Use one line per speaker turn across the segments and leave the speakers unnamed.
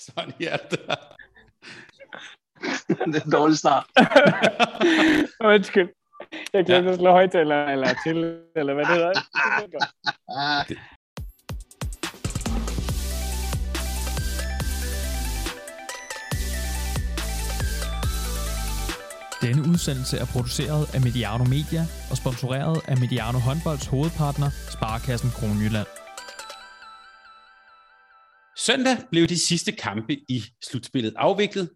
Sådan hjertet.
det er en dårlig start.
Undskyld. Jeg glemte ja. at slå højtaler eller til, eller hvad det hedder.
Denne udsendelse er produceret af Mediano Media og sponsoreret af Mediano Håndbolds hovedpartner, Sparkassen Kronjylland.
Søndag blev de sidste kampe i slutspillet afviklet,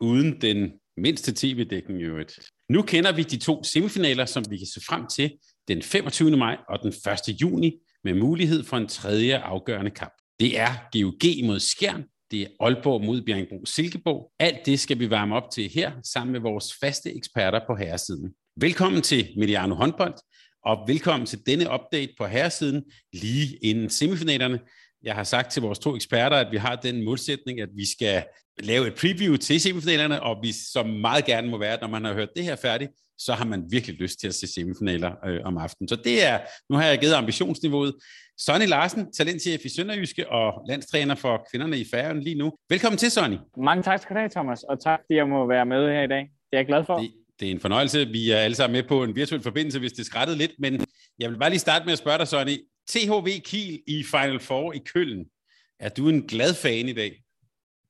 uden den mindste tv-dækning i øvrigt. Nu kender vi de to semifinaler, som vi kan se frem til den 25. maj og den 1. juni, med mulighed for en tredje afgørende kamp. Det er GOG mod Skjern, det er Aalborg mod Bjergbro Silkeborg. Alt det skal vi varme op til her, sammen med vores faste eksperter på herresiden. Velkommen til Mediano Håndbold, og velkommen til denne update på herresiden lige inden semifinalerne. Jeg har sagt til vores to eksperter, at vi har den målsætning, at vi skal lave et preview til semifinalerne, og vi som meget gerne må være, at når man har hørt det her færdigt, så har man virkelig lyst til at se semifinaler øh, om aftenen. Så det er, nu har jeg givet ambitionsniveauet. Sonny Larsen, talentchef i Sønderjyske og landstræner for kvinderne i Færøen lige nu. Velkommen til, Sonny.
Mange tak skal du have, Thomas, og tak, fordi jeg må være med her i dag. Det er jeg glad for.
Det, det er en fornøjelse. Vi er alle sammen med på en virtuel forbindelse, hvis det skrættede lidt, men jeg vil bare lige starte med at spørge dig, Sonny. THV Kiel i Final Four i Køln. Er du en glad fan i dag?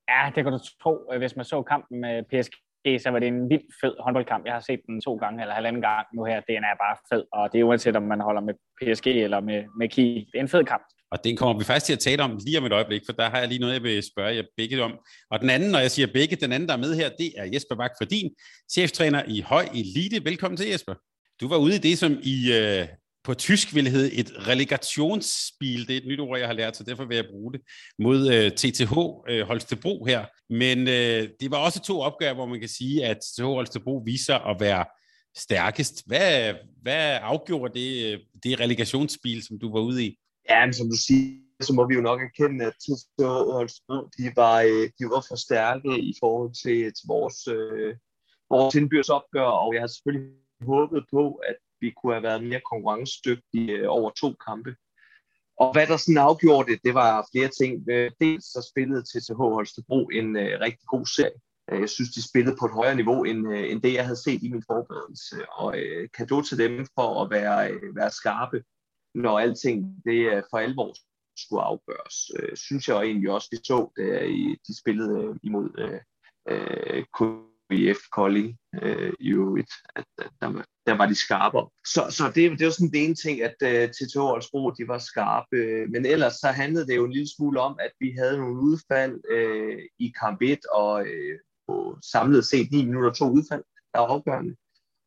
Ja, det kan du tro. Hvis man så kampen med PSG, så var det en vild fed håndboldkamp. Jeg har set den to gange eller halvanden gang nu her. Den er bare fed, og det er uanset om man holder med PSG eller med, med Kiel. Det er en fed kamp.
Og den kommer vi faktisk til at tale om lige om et øjeblik, for der har jeg lige noget, jeg vil spørge jer begge om. Og den anden, når jeg siger begge, den anden, der er med her, det er Jesper Bak for din cheftræner i Høj Elite. Velkommen til, Jesper. Du var ude i det, som I øh, på tysk ville hedde et relegationsspil. Det er et nyt ord, jeg har lært, så derfor vil jeg bruge det mod øh, TTH øh, Holstebro her. Men øh, det var også to opgør, hvor man kan sige, at TTH Holstebro viser at være stærkest. Hvad, hvad afgjorde det, øh, det relegationsspil, som du var ude i?
Ja, men som du siger, så må vi jo nok erkende, at TTH Holstebro, de var, øh, de var for stærke i forhold til, til vores, øh, vores indbyrdes opgør, og jeg har selvfølgelig håbet på, at vi kunne have været mere konkurrencedygtige øh, over to kampe. Og hvad der sådan afgjorde det, det var flere ting. Øh, dels så spillede TTH Holstebro en øh, rigtig god serie. Øh, jeg synes, de spillede på et højere niveau, end, øh, end det, jeg havde set i min forberedelse. Og uh, kado til dem for at være, øh, være skarpe, når alting det for alvor skulle afgøres. Øh, synes jeg egentlig også, vi så, da de spillede imod øh, øh, IF Kolding øh, i øvrigt, at, at der, der var de skarpere. Så, så det, det var sådan den ene ting, at øh, til to Olsbro, de var skarpe. Men ellers så handlede det jo en lille smule om, at vi havde nogle udfald øh, i kamp 1, og øh, på samlet set 9 minutter to udfald, der var afgørende.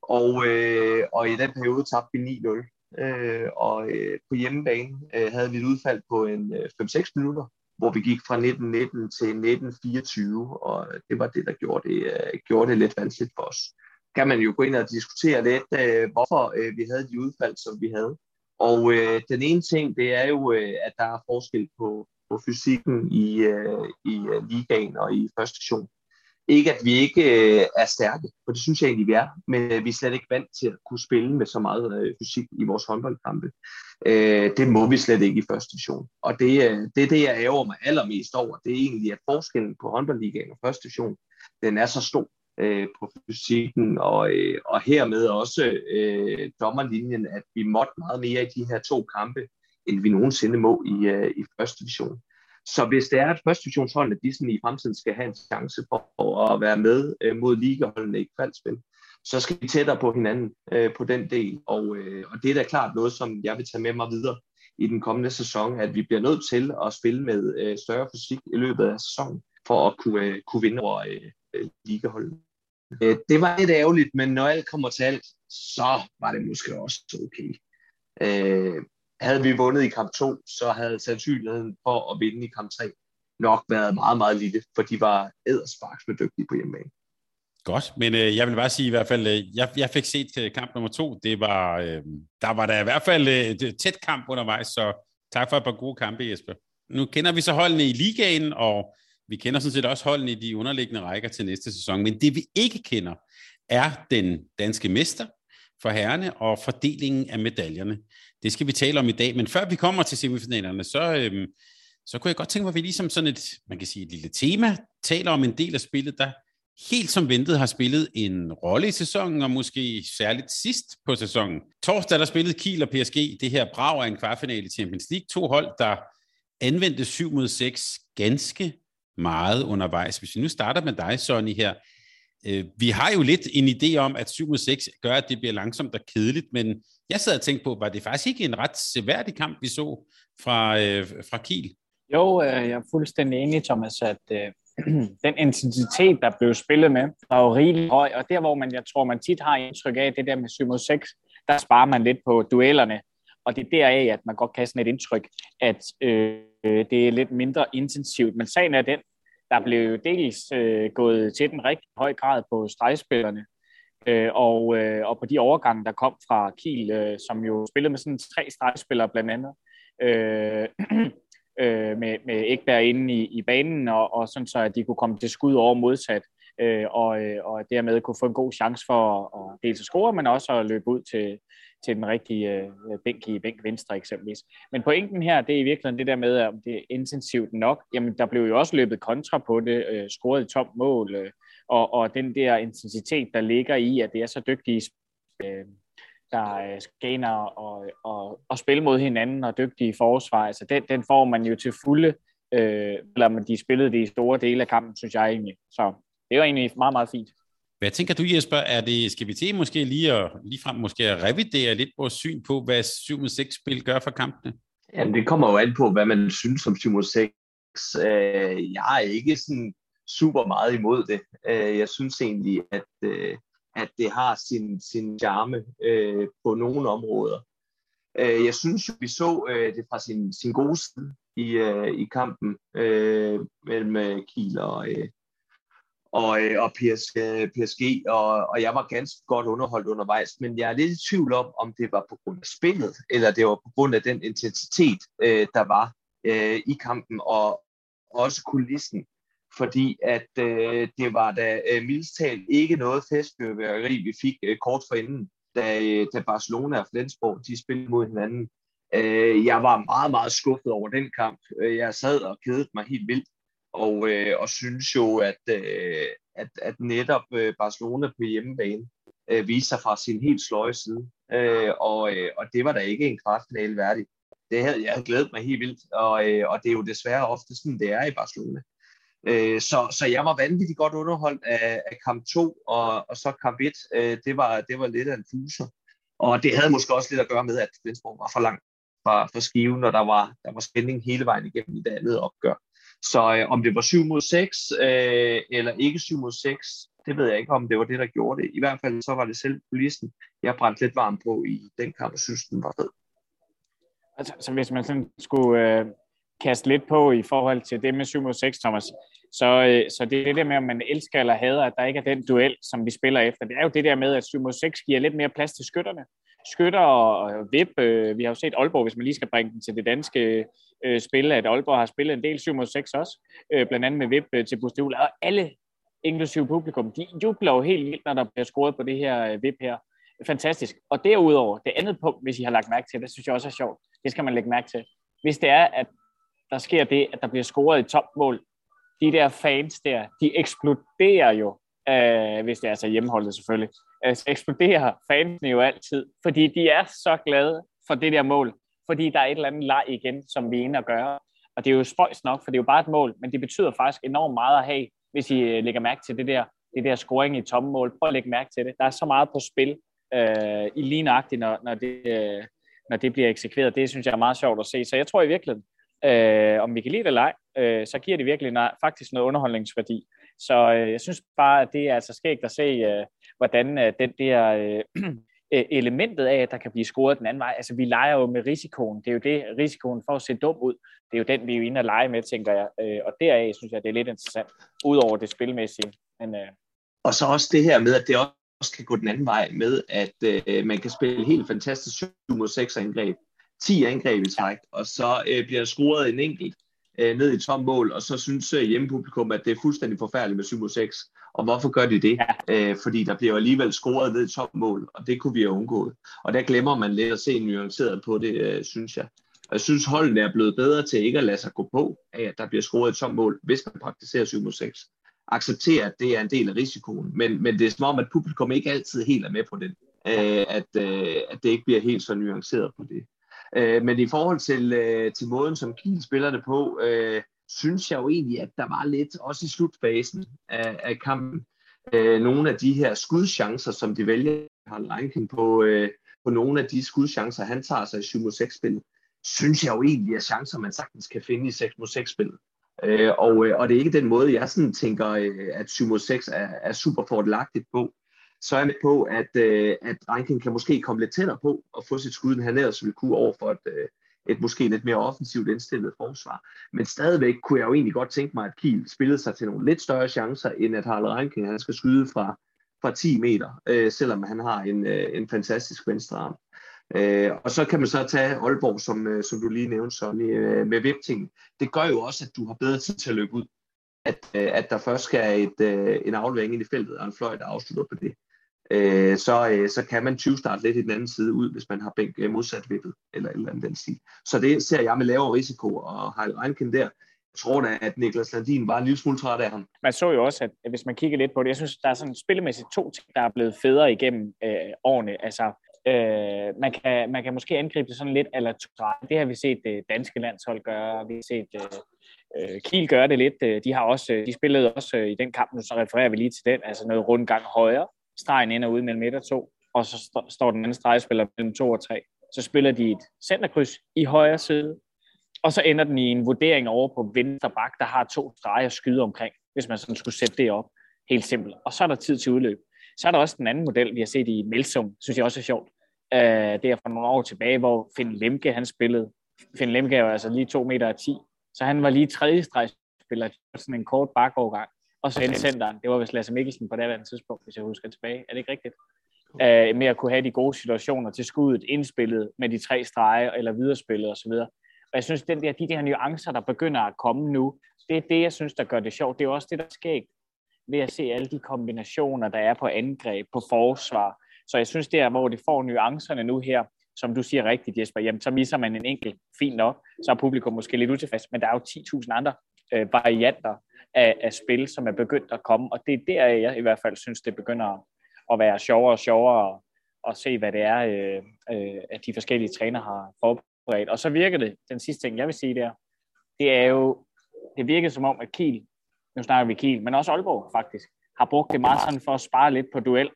Og, øh, og i den periode tabte vi 9-0. Øh, og øh, på hjemmebane øh, havde vi et udfald på en øh, 5-6 minutter, hvor vi gik fra 1919 til 1924, og det var det, der gjorde det, uh, gjorde det lidt vanskeligt for os. Kan man jo gå ind og diskutere lidt, uh, hvorfor uh, vi havde de udfald, som vi havde. Og uh, den ene ting, det er jo, uh, at der er forskel på, på fysikken i, uh, i uh, ligaen og i første division. Ikke at vi ikke øh, er stærke, for det synes jeg egentlig, vi er, men øh, vi er slet ikke vant til at kunne spille med så meget øh, fysik i vores håndboldkampe. Øh, det må vi slet ikke i første division. Og det, øh, er det det, jeg ærger mig allermest over. Det er egentlig, at forskellen på håndboldligaen og første division, den er så stor øh, på fysikken, og, øh, og hermed også øh, dommerlinjen, at vi måtte meget mere i de her to kampe, end vi nogensinde må i, øh, i første division. Så hvis det er, at første divisionsholdene de sådan i fremtiden skal have en chance for at være med øh, mod ligaholdene i kvalspil, så skal vi tættere på hinanden øh, på den del. Og, øh, og det er da klart noget, som jeg vil tage med mig videre i den kommende sæson, at vi bliver nødt til at spille med øh, større fysik i løbet af sæsonen, for at kunne, øh, kunne vinde over øh, øh ligaholdet. Øh, det var lidt ærgerligt, men når alt kommer til alt, så var det måske også okay. Øh, havde vi vundet i kamp 2, så havde sandsynligheden for at vinde i kamp 3 nok været meget, meget lille, for de var ædersparks med dygtige på hjemmebane.
Godt, men øh, jeg vil bare sige i hvert fald, øh, jeg, jeg fik set øh, kamp nummer to, det var, øh, der var der i hvert fald øh, et tæt kamp undervejs, så tak for et par gode kampe, Jesper. Nu kender vi så holdene i ligaen, og vi kender sådan set også holdene i de underliggende rækker til næste sæson, men det vi ikke kender, er den danske mester for herrene og fordelingen af medaljerne. Det skal vi tale om i dag, men før vi kommer til semifinalerne, så, Øh, så kunne jeg godt tænke mig, at vi ligesom sådan et, man kan sige et lille tema, taler om en del af spillet, der helt som ventet har spillet en rolle i sæsonen, og måske særligt sidst på sæsonen. Torsdag der spillede Kiel og PSG det her brag af en kvartfinale i Champions League. To hold, der anvendte 7 mod 6 ganske meget undervejs. Hvis vi nu starter med dig, Sonny, her. Øh, vi har jo lidt en idé om, at 7 mod 6 gør, at det bliver langsomt og kedeligt, men jeg sad og tænkte på, var det faktisk ikke en ret seværdig kamp, vi så fra, øh, fra Kiel?
Jo, øh, jeg er fuldstændig enig, Thomas, at den intensitet, der blev spillet med, var jo rigelig høj, og der, hvor man, jeg tror, man tit har indtryk af, det der med 7 mod 6, der sparer man lidt på duellerne, og det er deraf, at man godt kan have sådan et indtryk, at øh, det er lidt mindre intensivt. Men sagen er den, der blev dels øh, gået til den rigtig høj grad på stregspillerne, øh, og, øh, og på de overgange, der kom fra Kiel, øh, som jo spillede med sådan tre stregspillere blandt andet. Øh, øh, med, med Ekberg inde i, i banen, og, og sådan så, at de kunne komme til skud over modsat, øh, og, øh, og dermed kunne få en god chance for at, at dels at score, men også at løbe ud til, til den rigtige øh, bænk i bænk venstre eksempelvis. Men pointen her, det er i virkeligheden det der med, om det er intensivt nok. Jamen, der blev jo også løbet kontra på det, øh, scoret et tomt mål, øh, og, og den der intensitet, der ligger i, at det er så dygtige øh, der øh, skal og, og, og spille mod hinanden og dygtige forsvar. Altså den, den får man jo til fulde, øh, eller man de spillede det i store dele af kampen, synes jeg egentlig. Så det var egentlig meget, meget fint.
Hvad tænker du, Jesper? Er det, skal vi til måske lige, at, lige frem måske at revidere lidt vores syn på, hvad 7-6-spil gør for kampene?
Jamen, det kommer jo an på, hvad man synes om 7-6. Øh, jeg er ikke sådan super meget imod det. Øh, jeg synes egentlig, at, øh, at det har sin, sin charme øh, på nogle områder. Øh, jeg synes jo, vi så øh, det fra sin, sin gode side i, øh, i kampen øh, mellem øh, Kiel og, øh, og, øh, og PSG, PSG og, og jeg var ganske godt underholdt undervejs, men jeg er lidt i tvivl om, om det var på grund af spillet, eller det var på grund af den intensitet, øh, der var øh, i kampen, og også kulissen fordi at øh, det var da øh, mildstalt ikke noget festfyrværkeri, vi fik øh, kort for inden, da, øh, da Barcelona og Flensborg de spillede mod hinanden. Øh, jeg var meget, meget skuffet over den kamp. Øh, jeg sad og kedede mig helt vildt, og, øh, og synes jo, at, øh, at, at netop øh, Barcelona på hjemmebane øh, viste sig fra sin helt sløje side. Øh, og, øh, og det var da ikke en kvartfinale værdig. Det havde, jeg havde glædet mig helt vildt, og, øh, og det er jo desværre ofte sådan, det er i Barcelona. Øh, så, så jeg var vanvittigt godt underholdt af, af kamp 2, og, og så kamp 1, øh, det, var, det var lidt af en fuser. Og det havde måske også lidt at gøre med, at Flensborg var for langt fra, fra skiven, og der var, der var spænding hele vejen igennem i det andet opgør. Så øh, om det var 7 mod 6, øh, eller ikke 7 mod 6, det ved jeg ikke, om det var det, der gjorde det. I hvert fald så var det selv kulissen, jeg brændte lidt varm på i den kamp, og synes, den var fed.
Altså, så hvis man sådan skulle øh, kaste lidt på i forhold til det med 7 mod 6, Thomas. Så, øh, så det er det der med, om man elsker eller hader, at der ikke er den duel, som vi spiller efter. Det er jo det der med, at 7 mod 6 giver lidt mere plads til skytterne. Skytter og vip, øh, vi har jo set Aalborg, hvis man lige skal bringe den til det danske øh, spil, at Aalborg har spillet en del 7 mod 6 også, øh, blandt andet med vip øh, til Bustehul, og alle inklusive publikum, de jubler jo helt vildt, når der bliver scoret på det her øh, vip her. Fantastisk. Og derudover, det andet punkt, hvis I har lagt mærke til, det synes jeg også er sjovt, det skal man lægge mærke til. Hvis det er, at der sker det, at der bliver scoret et topmål. De der fans der, de eksploderer jo, øh, hvis det er altså hjemmeholdet selvfølgelig. Altså eksploderer fansene jo altid, fordi de er så glade for det der mål, fordi der er et eller andet leg igen, som vi er inde at gøre. Og det er jo spøjs nok, for det er jo bare et mål, men det betyder faktisk enormt meget at have, hvis I øh, lægger mærke til det der, det der scoring i tomme mål. Prøv at lægge mærke til det. Der er så meget på spil øh, i lige nøjagtigt, når, når, det, øh, når det bliver eksekveret. Det synes jeg er meget sjovt at se. Så jeg tror i virkeligheden, øh, om vi kan lide det eller ej, øh, så giver det virkelig nej, faktisk noget underholdningsværdi. Så øh, jeg synes bare, at det er altså skægt at se, øh, hvordan øh, den der øh, e-, elementet af, at der kan blive scoret den anden vej. Altså, vi leger jo med risikoen. Det er jo det, risikoen for at se dum ud. Det er jo den, vi er jo inde og lege med, tænker jeg. Øh, og deraf synes jeg, det er lidt interessant, udover det spilmæssige. Men, øh,
og så også det her med, at det også kan gå den anden vej med, at øh, man kan spille helt fantastisk 7 mod 6 angreb 10 angreb i træk, og så øh, bliver der scoret en enkelt øh, ned i tom mål, og så synes øh, hjemmepublikum, at det er fuldstændig forfærdeligt med 7 mod 6. Og hvorfor gør de det? Ja. Øh, fordi der bliver alligevel scoret ned i tom mål, og det kunne vi have undgået. Og der glemmer man lidt at se nuanceret på det, øh, synes jeg. Og jeg synes, holdene er blevet bedre til ikke at lade sig gå på, af at der bliver scoret et tomt mål, hvis man praktiserer 7 mod 6. Acceptere, at det er en del af risikoen, men, men det er som om, at publikum ikke altid helt er med på den. Øh, at, øh, at det ikke bliver helt så nuanceret på det. Øh, men i forhold til, øh, til måden, som Kiel spiller det på, øh, synes jeg jo egentlig, at der var lidt, også i slutfasen af, af kampen, øh, nogle af de her skudchancer, som de vælger, har ranking på, øh, på nogle af de skudchancer, han tager sig i 7 mod 6 spillet, synes jeg jo egentlig er chancer, man sagtens kan finde i 6 mod 6 spillet. Øh, og, øh, og det er ikke den måde, jeg sådan tænker, øh, at 7 mod 6 er, er super fordelagtigt på. Så er jeg med på, at, øh, at Rankin kan måske komme lidt tættere på og få sit skud, han ellers ville kunne over for et, øh, et måske lidt mere offensivt indstillet forsvar. Men stadigvæk kunne jeg jo egentlig godt tænke mig, at Kiel spillede sig til nogle lidt større chancer, end at Harald Rankin han skal skyde fra, fra 10 meter, øh, selvom han har en, øh, en fantastisk venstre arm. Øh, og så kan man så tage Aalborg, som, øh, som du lige nævnte, Sonny, øh, med Vipting. Det gør jo også, at du har bedre tid til at løbe ud. At, øh, at der først skal et, øh, en aflevering ind i feltet, og en fløj, der afslutter på det. Øh, så, øh, så kan man 20 starte lidt i den anden side ud, hvis man har bænk øh, modsat vippet, eller eller andet den stil. Så det ser jeg med lavere risiko, og Heil Reinken der, jeg tror da, at Niklas Landin var en lille smule træt af ham.
Man så jo også, at hvis man kigger lidt på det, jeg synes, der er sådan spillemæssigt to ting, der er blevet federe igennem øh, årene. Altså, øh, man, kan, man kan måske angribe det sådan lidt eller Det har vi set det øh, danske landshold gøre, vi har set øh, øh Kiel gøre det lidt. Øh, de har også, øh, de spillede også i den kamp, nu så refererer vi lige til den, altså noget rundgang højere. Stregen ind og ud mellem 1 og 2, og så står den anden stregspiller mellem 2 og 3. Så spiller de et centerkryds i højre side, og så ender den i en vurdering over på venstre bak, der har to streger at skyde omkring, hvis man sådan skulle sætte det op. Helt simpelt. Og så er der tid til udløb. Så er der også den anden model, vi har set i Melsum, synes jeg også er sjovt. Uh, det er fra nogle år tilbage, hvor Finn Lemke han spillede. Finn Lemke er jo altså lige 2 meter og 10, så han var lige tredje stregspiller, sådan en kort bakovergang. Og så centeren, det var vist Lasse Mikkelsen på det andet tidspunkt, hvis jeg husker tilbage. Er det ikke rigtigt? Uh, med at kunne have de gode situationer til skuddet indspillet med de tre streger eller viderespillet osv. Og jeg synes, den der, de der nuancer, der begynder at komme nu, det er det, jeg synes, der gør det sjovt. Det er også det, der sker ved at se alle de kombinationer, der er på angreb, på forsvar. Så jeg synes, det er, hvor det får nuancerne nu her, som du siger rigtigt, Jesper, jamen, så misser man en enkelt, fint nok, så er publikum måske lidt utilfreds, men der er jo 10.000 andre øh, varianter af, af spil, som er begyndt at komme, og det er der, jeg i hvert fald synes, det begynder at være sjovere og sjovere at se, hvad det er, øh, øh, at de forskellige træner har forberedt. Og så virker det, den sidste ting, jeg vil sige der, det er jo, det virker som om, at Kiel, nu snakker vi Kiel, men også Aalborg faktisk, har brugt det meget sådan for at spare lidt på duel,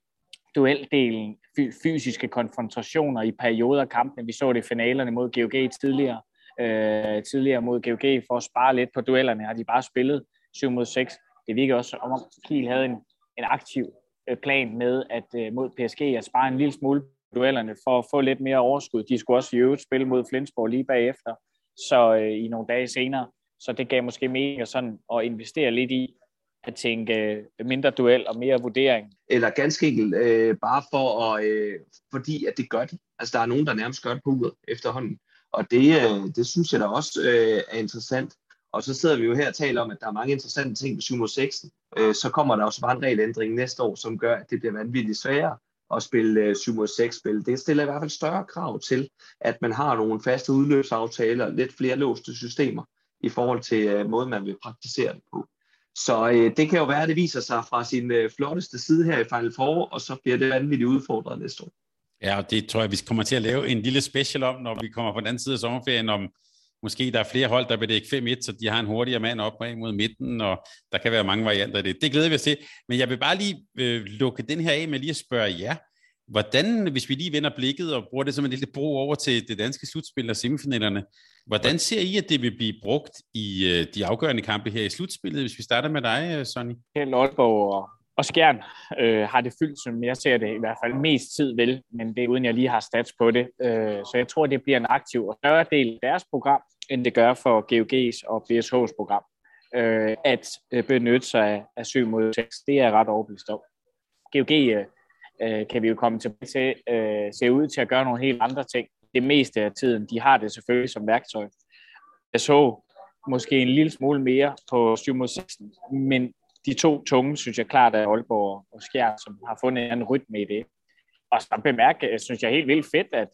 dueldelen, fysiske konfrontationer i perioder af kampene. Vi så det i finalerne mod GOG tidligere, øh, tidligere mod GOG for at spare lidt på duellerne, har de bare spillet 7 mod 6. Det virker også som om Kiel havde en, en aktiv øh, plan med at øh, mod PSG at spare en lille smule duellerne for at få lidt mere overskud. De skulle også i øvrigt spille mod Flensborg lige bagefter, så øh, i nogle dage senere. Så det gav måske mening sådan at investere lidt i at tænke øh, mindre duel og mere vurdering.
Eller ganske enkelt øh, bare for at, øh, fordi at det gør det. Altså der er nogen, der nærmest gør det på uret efterhånden. Og det, øh, det synes jeg da også øh, er interessant. Og så sidder vi jo her og taler om, at der er mange interessante ting på 7 mod 6. Øh, så kommer der også bare en regelændring næste år, som gør, at det bliver vanvittigt sværere at spille øh, 7 mod 6 spil. Det stiller i hvert fald større krav til, at man har nogle faste udløbsaftaler, lidt flere låste systemer i forhold til øh, måden, man vil praktisere det på. Så øh, det kan jo være, at det viser sig fra sin øh, flotteste side her i Final Four, og så bliver det vanvittigt udfordret næste år.
Ja, og det tror jeg, vi kommer til at lave en lille special om, når vi kommer på den anden side af sommerferien, om måske der er flere hold, der vil det 5-1, så de har en hurtigere mand op mod midten, og der kan være mange varianter af det. Det glæder vi os til. Men jeg vil bare lige øh, lukke den her af med lige at spørge jer. Hvordan, hvis vi lige vender blikket og bruger det som en lille bro over til det danske slutspil og semifinalerne, hvordan ser I, at det vil blive brugt i øh, de afgørende kampe her i slutspillet, hvis vi starter med dig, øh, Sonny?
Helt Aalborg og, og Skjern øh, har det fyldt, som jeg ser det i hvert fald mest tid vel, men det er uden jeg lige har stats på det. Øh, så jeg tror, det bliver en aktiv og større del af deres program, end det gør for GOG's og BSH's program. Øh, at øh, benytte sig af, af 7 mod tekst. det er ret overbevist om. GOG øh, øh, kan vi jo komme tilbage til, øh, ser ud til at gøre nogle helt andre ting. Det meste af tiden, de har det selvfølgelig som værktøj. Jeg så måske en lille smule mere på 7 mod 16, men de to tunge, synes jeg klart er Aalborg og Skjær, som har fundet en rytme i det. Og så bemærke, øh, synes jeg helt vildt fedt, at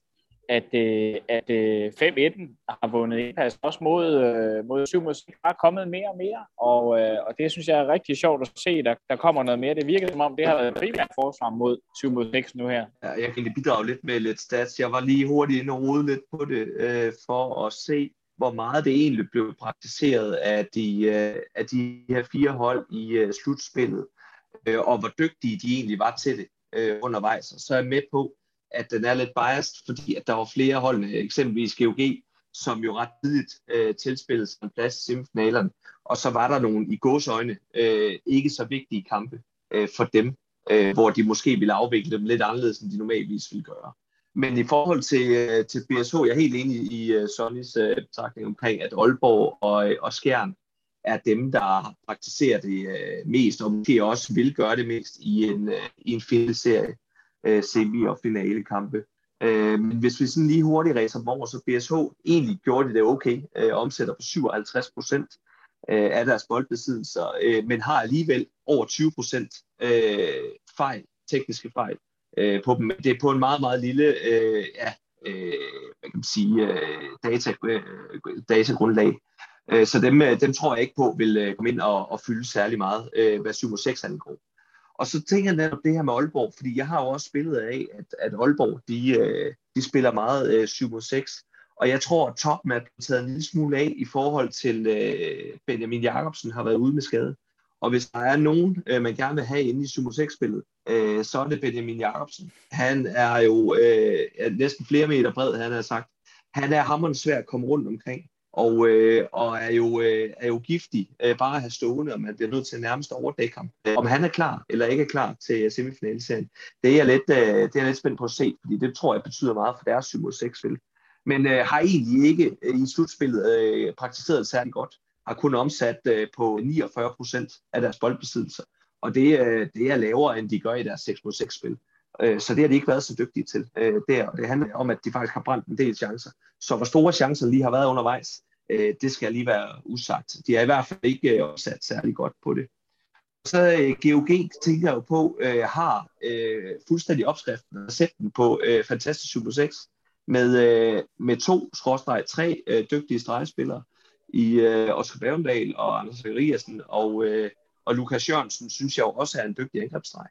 at, øh, at øh, 5-1 har vundet indpas altså, også mod, øh, mod 7 mod 6, har kommet mere og mere, og, øh, og det synes jeg er rigtig sjovt at se, der, der kommer noget mere. Det virker som om, det har været primært forsvar mod 7 mod 6 nu her.
Ja, jeg kan lige bidrage lidt med lidt stats. Jeg var lige hurtigt inde og rode lidt på det, øh, for at se, hvor meget det egentlig blev praktiseret af de, øh, af de her fire hold i øh, slutspillet, øh, og hvor dygtige de egentlig var til det øh, undervejs. Og så er jeg med på, at den er lidt biased, fordi at der var flere holdene, eksempelvis GOG, som jo ret tidligt øh, tilspillede sig en plads i semifinalerne, og så var der nogle i gåsøjne øh, ikke så vigtige kampe øh, for dem, øh, hvor de måske ville afvikle dem lidt anderledes, end de normalvis ville gøre. Men i forhold til, øh, til BSH, jeg er helt enig i øh, Sonnys øh, betragtning omkring, at Aalborg og, øh, og Skjern er dem, der praktiserer det øh, mest, og måske også vil gøre det mest i en, øh, i en finalserie øh, semi- og finalekampe. Øh, men hvis vi sådan lige hurtigt ræser dem over, så BSH egentlig gjorde det det okay, øh, omsætter på 57 procent øh, af deres boldbesiddelser, øh, men har alligevel over 20 procent øh, fejl, tekniske fejl øh, på dem. Det er på en meget, meget lille øh, ja, øh, hvad kan man sige, øh, data, øh, datagrundlag. Øh, så dem, øh, dem tror jeg ikke på vil øh, komme ind og, og fylde særlig meget, øh, hvad 7 6 angår. Og så tænker jeg netop det her med Aalborg, fordi jeg har jo også spillet af, at, at Aalborg, de, øh, de spiller meget øh, 7 mod 6, og jeg tror, at toppen er taget en lille smule af i forhold til øh, Benjamin Jacobsen har været ude med skade. Og hvis der er nogen, øh, man gerne vil have inde i 7 mod 6-spillet, øh, så er det Benjamin Jacobsen. Han er jo øh, næsten flere meter bred, han har sagt. Han er hammerende svær at komme rundt omkring og, øh, og er, jo, øh, er jo giftig øh, bare at have stående, og man bliver nødt til nærmest overdække ham. Om han er klar eller ikke er klar til semifinalserien, det er jeg lidt, øh, det er jeg lidt spændt på at se, fordi det tror jeg betyder meget for deres 7 6 spil. Men øh, har egentlig ikke øh, i slutspillet øh, praktiseret særlig godt. Har kun omsat øh, på 49 procent af deres boldbesiddelser. Og det, øh, det er lavere, end de gør i deres 6 6 spil. Øh, så det har de ikke været så dygtige til øh, der. Og det handler om, at de faktisk har brændt en del chancer. Så hvor store chancer lige har været undervejs, øh, det skal lige være usagt. De er i hvert fald ikke øh, opsat særlig godt på det. Så øh, GOG, tænker jeg jo på, øh, har fuldstændig opskriften og sætte på på Fantastisk Super 6 med, med to, skråstreg, tre dygtige stregspillere i Oscar Bavendal og Anders Zachariasen og, og Lukas Jørgensen, synes jeg jo også er en dygtig angrebsstreg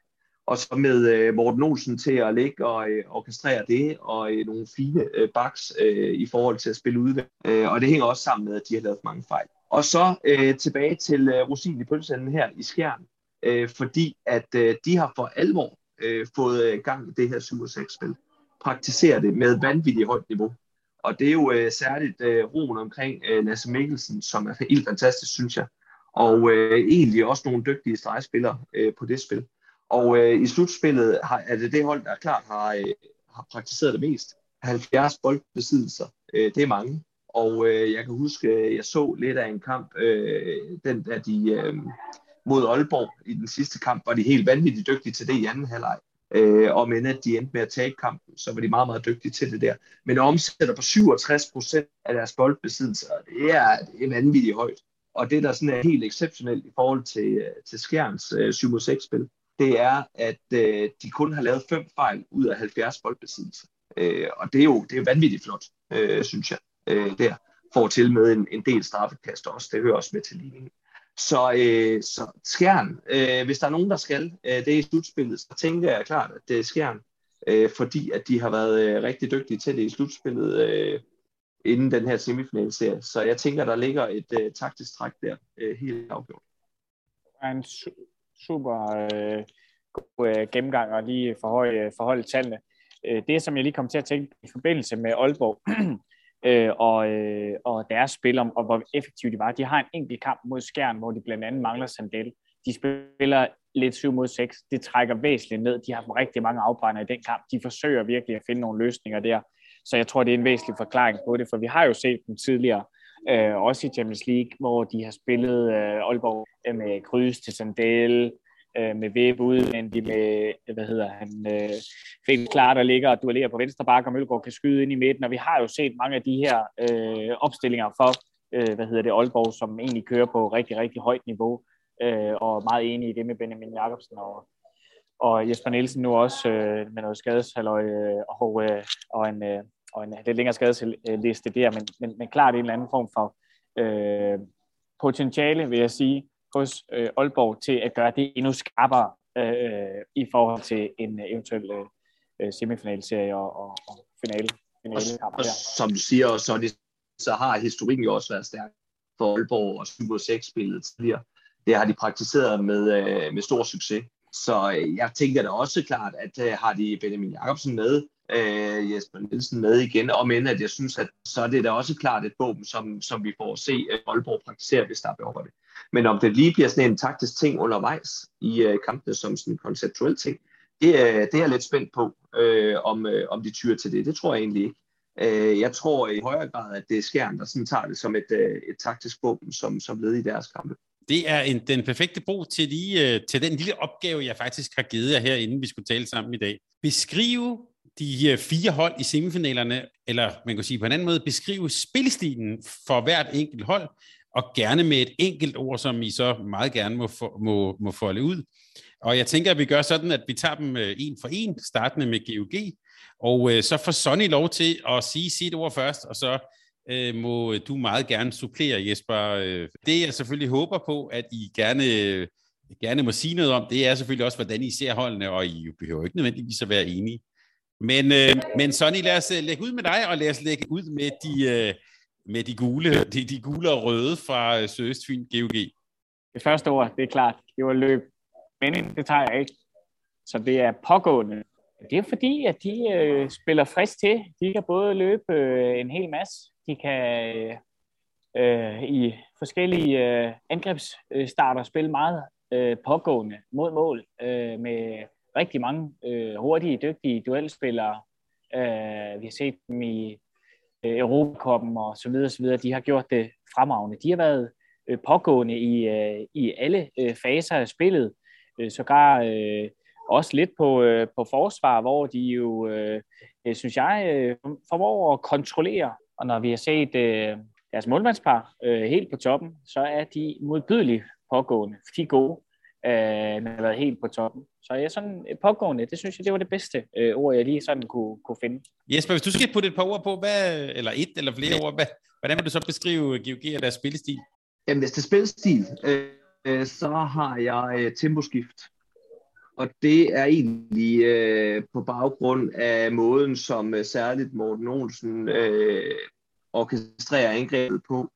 og så med øh, Morten Olsen til at ligge og øh, orkestrere det, og øh, nogle fine øh, baks øh, i forhold til at spille ud. Øh, og det hænger også sammen med, at de har lavet mange fejl. Og så øh, tilbage til øh, Rosin i pølsanden her i Skjern, øh, fordi at øh, de har for alvor øh, fået øh, gang i det her 7-6-spil. Praktiserer det med vanvittigt højt niveau. Og det er jo øh, særligt øh, roen omkring øh, Lasse Mikkelsen, som er helt fantastisk, synes jeg. Og øh, egentlig også nogle dygtige stregspillere øh, på det spil. Og øh, i slutspillet har, er det det hold, der klart har, øh, har praktiseret det mest. 70 boldbesiddelser, øh, det er mange. Og øh, jeg kan huske, øh, jeg så lidt af en kamp, øh, den der de øh, mod Aalborg i den sidste kamp, var de helt vanvittigt dygtige til det i anden halvleg. Øh, og men at de endte med at tabe kampen, så var de meget, meget dygtige til det der. Men omsætter på 67 procent af deres boldbesiddelser, det er, det er vanvittigt højt. Og det, der sådan er helt exceptionelt i forhold til, øh, til Skjerns øh, 7-6-spil, det er, at øh, de kun har lavet fem fejl ud af 70 boldbesiddelser. Øh, og det er jo det er vanvittigt flot, øh, synes jeg, øh, der. Får til med en, en del straffekast også. Det hører også med til ligningen. Så, øh, så Skjern, øh, hvis der er nogen, der skal øh, det i slutspillet, så tænker jeg klart, at det er Skjern, øh, fordi at de har været øh, rigtig dygtige til det i slutspillet øh, inden den her semifinalserie. Så jeg tænker, der ligger et øh, taktisk træk der, øh, helt afgjort.
En super øh, god øh, gennemgang og lige forhøje, øh, forholde tallene. Øh, det, som jeg lige kom til at tænke i forbindelse med Aalborg øh, og, øh, og deres spil om, og hvor effektive de var, de har en enkelt kamp mod Skjern, hvor de blandt andet mangler Sandel. De spiller lidt 7 mod 6. Det trækker væsentligt ned. De har rigtig mange afbrænder i den kamp. De forsøger virkelig at finde nogle løsninger der. Så jeg tror, det er en væsentlig forklaring på det, for vi har jo set dem tidligere, øh, også i Champions League, hvor de har spillet øh, Aalborg øh, med kryds til Sandel, øh, med Væb udvendigt, med, øh, hvad hedder han, øh, Felix Klar, der ligger og duellerer på venstre bakke, og Mølgaard kan skyde ind i midten, og vi har jo set mange af de her øh, opstillinger for, øh, hvad hedder det, Aalborg, som egentlig kører på rigtig, rigtig højt niveau, øh, og meget enig i det med Benjamin Jacobsen og, og Jesper Nielsen nu også øh, med noget skadeshalløj øh, og, øh, og en, øh, og en lidt længere skadesliste der, men, men, men klart en eller anden form for øh, potentiale, vil jeg sige, hos øh, Aalborg til at gøre det endnu skarpere øh, i forhold til en eventuel øh, semifinalserie og, og, og finale. finale
og, og, som du siger, så, det, så har historikken jo også været stærk for Aalborg og Super 6-spillet tidligere. Det har de praktiseret med, øh, med stor succes. Så øh, jeg tænker da også klart, at øh, har de Benjamin Jacobsen med, øh, Jesper Nielsen med igen, og men at jeg synes, at så er det da også klart et våben, som, som vi får at se øh, Aalborg praktisere, hvis der er behov for det. Men om det lige bliver sådan en taktisk ting undervejs i øh, kampene som sådan en konceptuel ting, det, øh, det er jeg lidt spændt på, øh, om, øh, om de tyrer til det. Det tror jeg egentlig ikke. Øh, jeg tror i højere grad, at det er skærm, der sådan tager det som et, øh, et taktisk våben, som, som led i deres kampe.
Det er en, den perfekte bro til, lige, øh, til den lille opgave, jeg faktisk har givet jer her, inden vi skulle tale sammen i dag. Beskrive de fire hold i semifinalerne, eller man kan sige på en anden måde, beskrive spilstilen for hvert enkelt hold, og gerne med et enkelt ord, som I så meget gerne må, må, må folde ud. Og jeg tænker, at vi gør sådan, at vi tager dem øh, en for en, startende med GOG, og øh, så får Sonny lov til at sige sit ord først, og så øh, må du meget gerne supplere, Jesper. Øh, det jeg selvfølgelig håber på, at I gerne, øh, gerne må sige noget om, det er selvfølgelig også, hvordan I ser holdene, og I behøver ikke nødvendigvis at være enige. Men, øh, men Sonny, lad os øh, lægge ud med dig, og lad os lægge ud med de, øh, med de gule, de, de gule og røde fra øh, Søstfyn GOG.
Det første ord, det er klart, det var løb. Men det tager jeg ikke. Så det er pågående. Det er fordi, at de øh, spiller frisk til. De kan både løbe øh, en hel masse. De kan øh, i forskellige øh, angrebsstarter spille meget øh, pågående mod mål øh, med rigtig mange øh, hurtige, dygtige duelspillere. Øh, vi har set dem i øh, Europakoppen og så videre, så videre. De har gjort det fremragende. De har været øh, pågående i, øh, i alle øh, faser af spillet. Øh, sågar øh, også lidt på, øh, på forsvar, hvor de jo, øh, øh synes jeg, øh, formår at kontrollere. Og når vi har set øh, deres målmandspar øh, helt på toppen, så er de modbydeligt pågående. De er gode øh, har været helt på toppen. Så jeg sådan pågående, det synes jeg, det var det bedste øh, ord, jeg lige sådan kunne, kunne finde.
Jesper, hvis du skal putte et par ord på, hvad, eller et eller flere ord, hvad, hvordan vil du så beskrive GOG og deres spillestil?
Jamen, hvis det er spillestil, øh, øh, så har jeg øh, temposkift. Og det er egentlig øh, på baggrund af måden, som øh, særligt Morten Olsen øh, orkestrerer angrebet på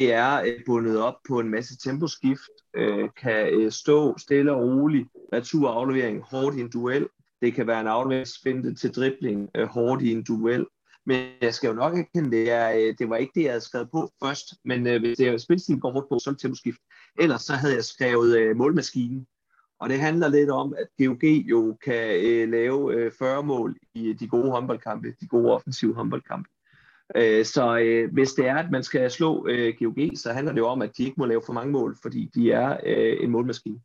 det er øh, bundet op på en masse temposkift, øh, kan øh, stå stille og roligt, returaflevering, hårdt i en duel. Det kan være en afleveringsfinte til dribling, øh, hårdt i en duel. Men jeg skal jo nok erkende, det, er, øh, det var ikke det, jeg havde skrevet på først. Men øh, hvis det er spilstil går hårdt på, så er det temposkift. Ellers så havde jeg skrevet øh, målmaskinen. Og det handler lidt om, at GOG jo kan øh, lave øh, 40 mål i de gode håndboldkampe, de gode offensive håndboldkampe. Øh, så øh, hvis det er, at man skal slå øh, GOG, så handler det jo om, at de ikke må lave for mange mål, fordi de er øh, en målmaskine.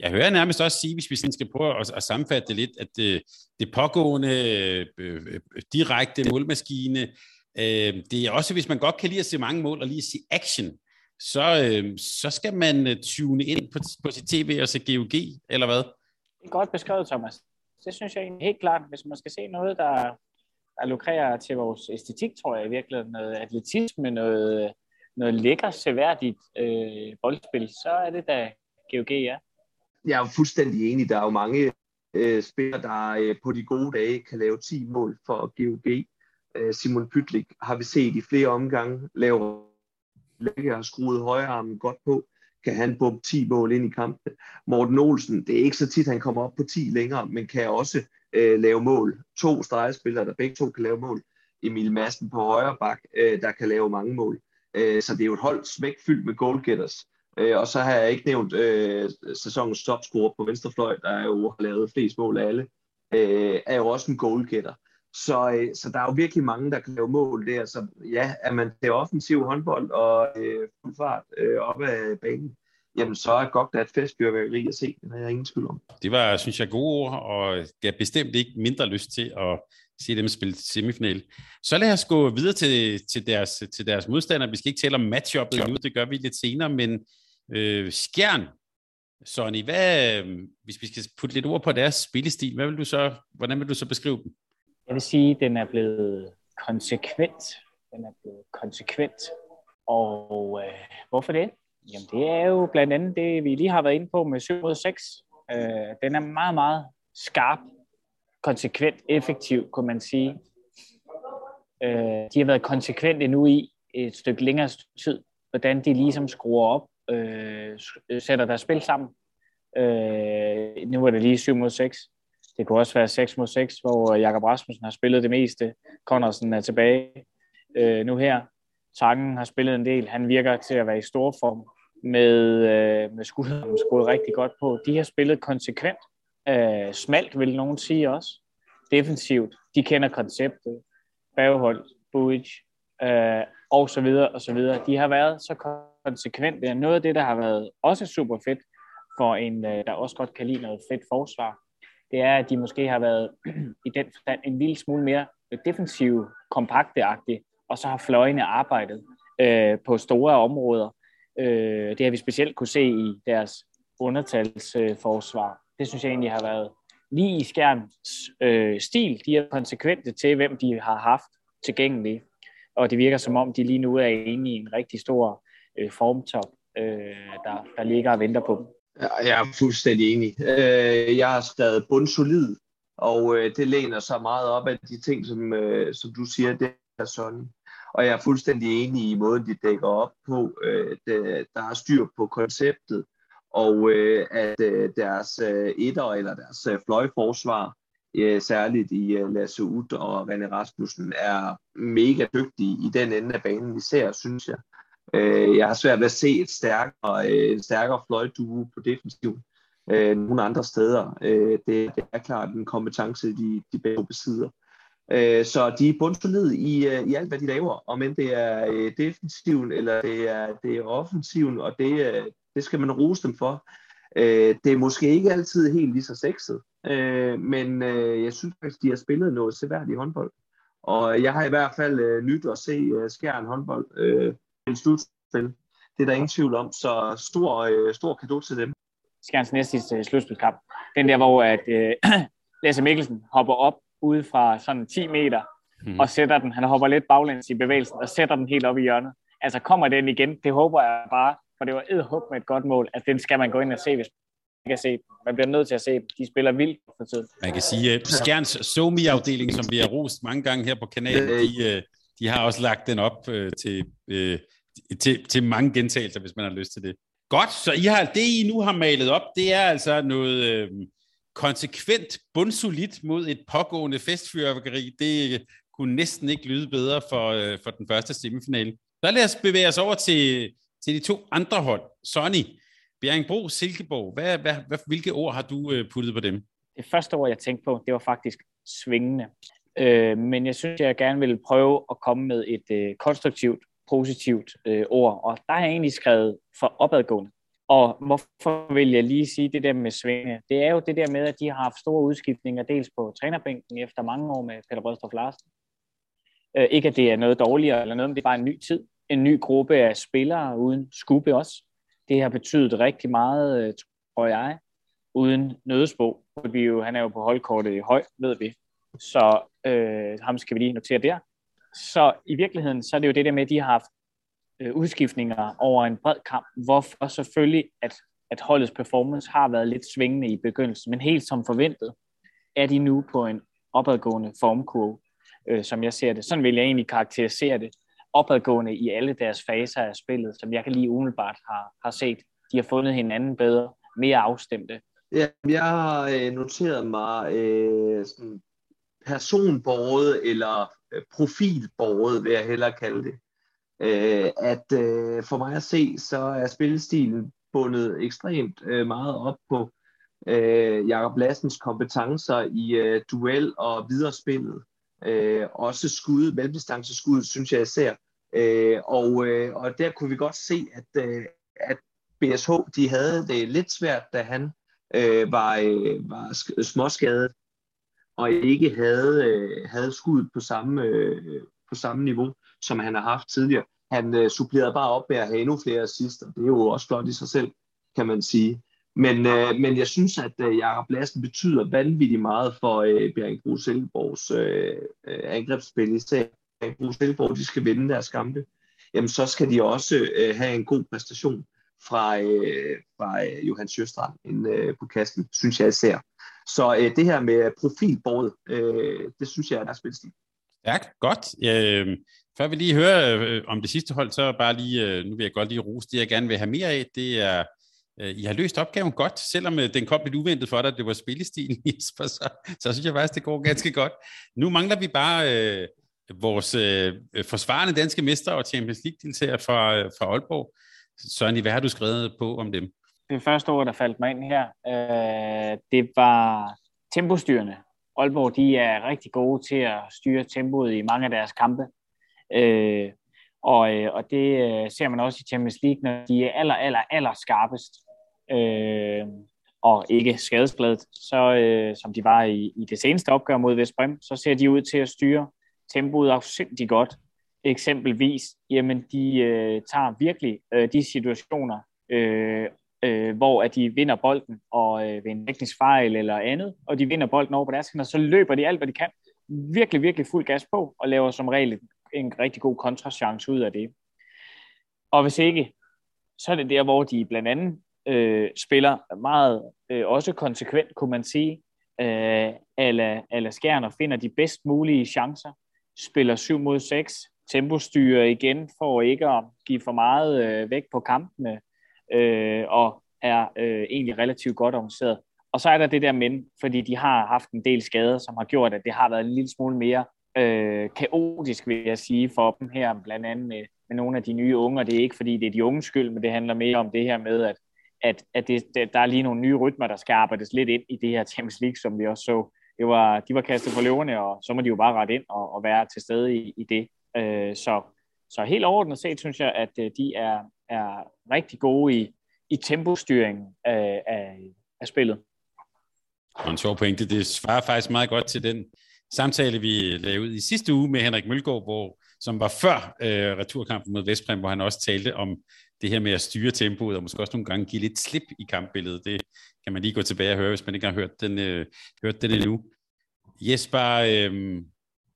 Jeg hører nærmest også sige, hvis vi sådan skal prøve at, at sammenfatte det lidt, at det, det pågående øh, øh, direkte målmaskine, øh, det er også, hvis man godt kan lide at se mange mål og lige at se action, så, øh, så skal man øh, tune ind på, på sit tv og se GOG, eller hvad?
Det er godt beskrevet, Thomas. Det synes jeg helt klart, hvis man skal se noget, der, der lukrerer til vores æstetik, tror jeg i virkeligheden, noget atletisme, noget, noget lækker, seværdigt øh, boldspil, så er det da GOG, ja.
Jeg er fuldstændig enig. Der er jo mange øh, spillere, der øh, på de gode dage kan lave 10 mål for GOG. Øh, Simon Pytlik har vi set i flere omgange lave lækker og skruet højrearmen godt på kan han bumpe 10 mål ind i kampen. Morten Olsen, det er ikke så tit, han kommer op på 10 længere, men kan også øh, lave mål. To stregspillere, der begge to kan lave mål. Emil Madsen på højre bak, øh, der kan lave mange mål. Øh, så det er jo et hold smækfyldt med goalgetters. Øh, og så har jeg ikke nævnt øh, sæsonens topscorer på venstrefløj, der er jo har lavet flest mål af alle, øh, er jo også en goalgetter. Så, øh, så der er jo virkelig mange, der kan lave mål der. Så ja, er man til offensiv håndbold og øh, fuld fart øh, op ad banen, jamen så er godt at et festfyrværkeri at se. Det har jeg ingen tvivl om.
Det var, synes jeg, gode ord, og jeg bestemt ikke mindre lyst til at se dem spille semifinal. Så lad os gå videre til, til, deres, til deres modstandere. Vi skal ikke tale om matchuppet nu, det gør vi lidt senere, men øh, Skjern, Sonny, hvad, hvis vi skal putte lidt ord på deres spillestil, hvad vil du så, hvordan vil du så beskrive dem?
Jeg vil sige, at den er blevet konsekvent. Den er blevet konsekvent. Og øh, hvorfor det? Jamen det er jo blandt andet det, vi lige har været inde på med 7 mod 6. Øh, den er meget, meget skarp, konsekvent, effektiv, kunne man sige. Øh, de har været konsekvente nu i et stykke længere tid, hvordan de ligesom skruer op, øh, sætter deres spil sammen. Øh, nu er det lige 7 mod 6. Det kunne også være 6 mod 6, hvor Jakob Rasmussen har spillet det meste. Connorsen er tilbage øh, nu her. Tangen har spillet en del. Han virker til at være i stor form med, øh, med skulderen skruet rigtig godt på. De har spillet konsekvent. Øh, smalt, vil nogen sige også. Defensivt. De kender konceptet. Baghold, Buic, øh, og så videre, og så videre. De har været så konsekvente. Noget af det, der har været også super fedt for en, øh, der også godt kan lide noget fedt forsvar, det er, at de måske har været i den forstand en lille smule mere defensiv, kompakte og så har fløjene arbejdet øh, på store områder. Øh, det har vi specielt kunne se i deres undertalsforsvar. Øh, det synes jeg egentlig har været lige i skærens øh, stil. De er konsekvente til, hvem de har haft tilgængelige. Og det virker som om, de lige nu er inde i en rigtig stor øh, formtop, øh, der, der ligger og venter på dem.
Jeg er fuldstændig enig. Øh, jeg har stadig bundsolid, og øh, det læner sig meget op af de ting, som, øh, som du siger, det er sådan. Og jeg er fuldstændig enig i måden, de dækker op på. Øh, det, der er styr på konceptet, og øh, at øh, deres etter eller deres fløjforsvar, særligt i Lasse Ut og René Rasmussen, er mega dygtige i den ende af banen, vi ser, synes jeg. Øh, jeg har svært ved at se et stærkere, øh, en stærkere fløjdue på defensiv øh, nogle andre steder. Øh, det, det er klart en kompetence, de, de begge besidder. Øh, Øh, så de er bundsolide i, øh, i alt, hvad de laver, om end det er øh, defensiven eller det er, det er offensiven, og det, øh, det skal man rose dem for. Øh, det er måske ikke altid helt lige så sexet, øh, men øh, jeg synes faktisk, de har spillet noget seværdigt håndbold. Og jeg har i hvert fald øh, nyt at se øh, håndbold. Øh, en slutspil. Det er der ingen tvivl om, så stor, øh, stor kado til dem.
Skjerns næste øh, slutspilskamp. Den der, hvor at, øh, Lasse Mikkelsen hopper op ude fra sådan 10 meter hmm. og sætter den. Han hopper lidt baglæns i bevægelsen og sætter den helt op i hjørnet. Altså kommer den igen, det håber jeg bare, for det var edderhug med et godt mål, at den skal man gå ind og se, hvis man kan se. Man bliver nødt til at se dem. De spiller vildt for tiden.
Man kan sige, at Skjerns Somi-afdeling, som vi har rost mange gange her på kanalen, de, øh, de har også lagt den op øh, til til, til mange gentagelser, hvis man har lyst til det. Godt, så I har, det I nu har malet op, det er altså noget øh, konsekvent bundsolidt mod et pågående festfyrværkeri. Det øh, kunne næsten ikke lyde bedre for, øh, for den første semifinale. Så lad os bevæge os over til, til de to andre hold. Sonny, Bjerringbro, Silkeborg. Hvad, hvad, hvad, hvilke ord har du øh, puttet på dem?
Det første ord, jeg tænkte på, det var faktisk svingende. Øh, men jeg synes, jeg gerne vil prøve at komme med et øh, konstruktivt positivt øh, ord, og der har jeg egentlig skrevet for opadgående. Og hvorfor vil jeg lige sige det der med Svinge? Det er jo det der med, at de har haft store udskiftninger, dels på trænerbænken efter mange år med Peter Brødstrup Larsen. Øh, ikke at det er noget dårligere eller noget, men det er bare en ny tid. En ny gruppe af spillere uden skubbe også. Det har betydet rigtig meget, øh, tror jeg, uden nødesbo. Vi jo, han er jo på holdkortet i høj, ved vi. Så øh, ham skal vi lige notere der. Så i virkeligheden, så er det jo det der med, at de har haft øh, udskiftninger over en bred kamp, hvorfor selvfølgelig, at, at holdets performance har været lidt svingende i begyndelsen, men helt som forventet, er de nu på en opadgående formkurve, øh, som jeg ser det. Sådan vil jeg egentlig karakterisere det. Opadgående i alle deres faser af spillet, som jeg kan lige umiddelbart har, har set. De har fundet hinanden bedre, mere afstemte.
Ja, jeg har øh, noteret mig øh, sådan personbordet eller Øh, profilbordet, vil jeg hellere kalde det. Øh, at øh, for mig at se, så er spillestilen bundet ekstremt øh, meget op på øh, Jakob Lassens kompetencer i øh, duel og viderespillet. Øh, også skud, mellemdistanceskud, synes jeg især. Øh, og, øh, og der kunne vi godt se, at, øh, at BSH de havde det lidt svært, da han øh, var, øh, var småskadet og ikke havde, øh, havde skud på samme, øh, på samme niveau, som han har haft tidligere. Han øh, supplerede bare op med at have endnu flere assister. Det er jo også flot i sig selv, kan man sige. Men, øh, men jeg synes, at øh, Jakob Lassen betyder vanvittigt meget for øh, Bjerringbro Silkeborgs øh, øh, angrebsspil. Især Bjerringbro Silkeborg, de skal vinde deres kampe. Jamen, så skal de også øh, have en god præstation fra, øh, fra øh, Johan Sjøstrand øh, på kasten, synes jeg især. Så øh, det her med profilbordet, øh, det synes jeg er der spilstil.
Ja, godt. Øh, før vi lige hører øh, om det sidste hold, så bare lige, øh, nu vil jeg godt lige rose det, jeg gerne vil have mere af, det er, øh, I har løst opgaven godt, selvom øh, den kom lidt uventet for dig, det var spillestilen, Jesper, så, så synes jeg faktisk, det går ganske godt. Nu mangler vi bare øh, vores øh, forsvarende danske mester og Champions League-deltager fra, øh, fra Aalborg. Søren, hvad har du skrevet på om dem?
Det første ord, der faldt mig ind her, øh, det var tempostyrende. Aalborg de er rigtig gode til at styre tempoet i mange af deres kampe. Øh, og, øh, og det øh, ser man også i Champions League, når de er aller, aller, aller skarpest. Øh, og ikke skadesbladet, så øh, som de var i, i det seneste opgør mod Vestbrem, så ser de ud til at styre tempoet afsindig godt. Eksempelvis, jamen de øh, tager virkelig øh, de situationer, øh, øh, hvor at de vinder bolden og øh, ved en teknisk fejl eller andet, og de vinder bolden over på deres hænder, så løber de alt, hvad de kan, virkelig, virkelig fuld gas på, og laver som regel en rigtig god kontrachance ud af det. Og hvis ikke, så er det der, hvor de blandt andet øh, spiller meget, øh, også konsekvent, kunne man sige, øh, eller, eller skærn og finder de bedst mulige chancer, spiller 7 mod 6, tempostyrer igen for ikke at give for meget øh, væk på kampene, øh, og er øh, egentlig relativt godt organiseret. Og så er der det der men, fordi de har haft en del skader, som har gjort, at det har været en lille smule mere øh, kaotisk, vil jeg sige, for dem her, blandt andet med, med nogle af de nye unge, og det er ikke fordi, det er de unge skyld, men det handler mere om det her med, at, at, at det, der er lige nogle nye rytmer, der skal arbejdes lidt ind i det her Champions League, som vi også så. Det var, de var kastet for løverne, og så må de jo bare rette ind og, og være til stede i, i det. Øh, så, så helt overordnet set, synes jeg, at øh, de er, er rigtig gode i, i tempostyringen af, af, af spillet.
Og en sjov pointe, det svarer faktisk meget godt til den samtale, vi lavede ud i sidste uge med Henrik Mølgaard, hvor, som var før øh, returkampen mod Vestbrem, hvor han også talte om det her med at styre tempoet, og måske også nogle gange give lidt slip i kampbilledet. Det kan man lige gå tilbage og høre, hvis man ikke har hørt den, øh, hørt den endnu. Jesper, øh,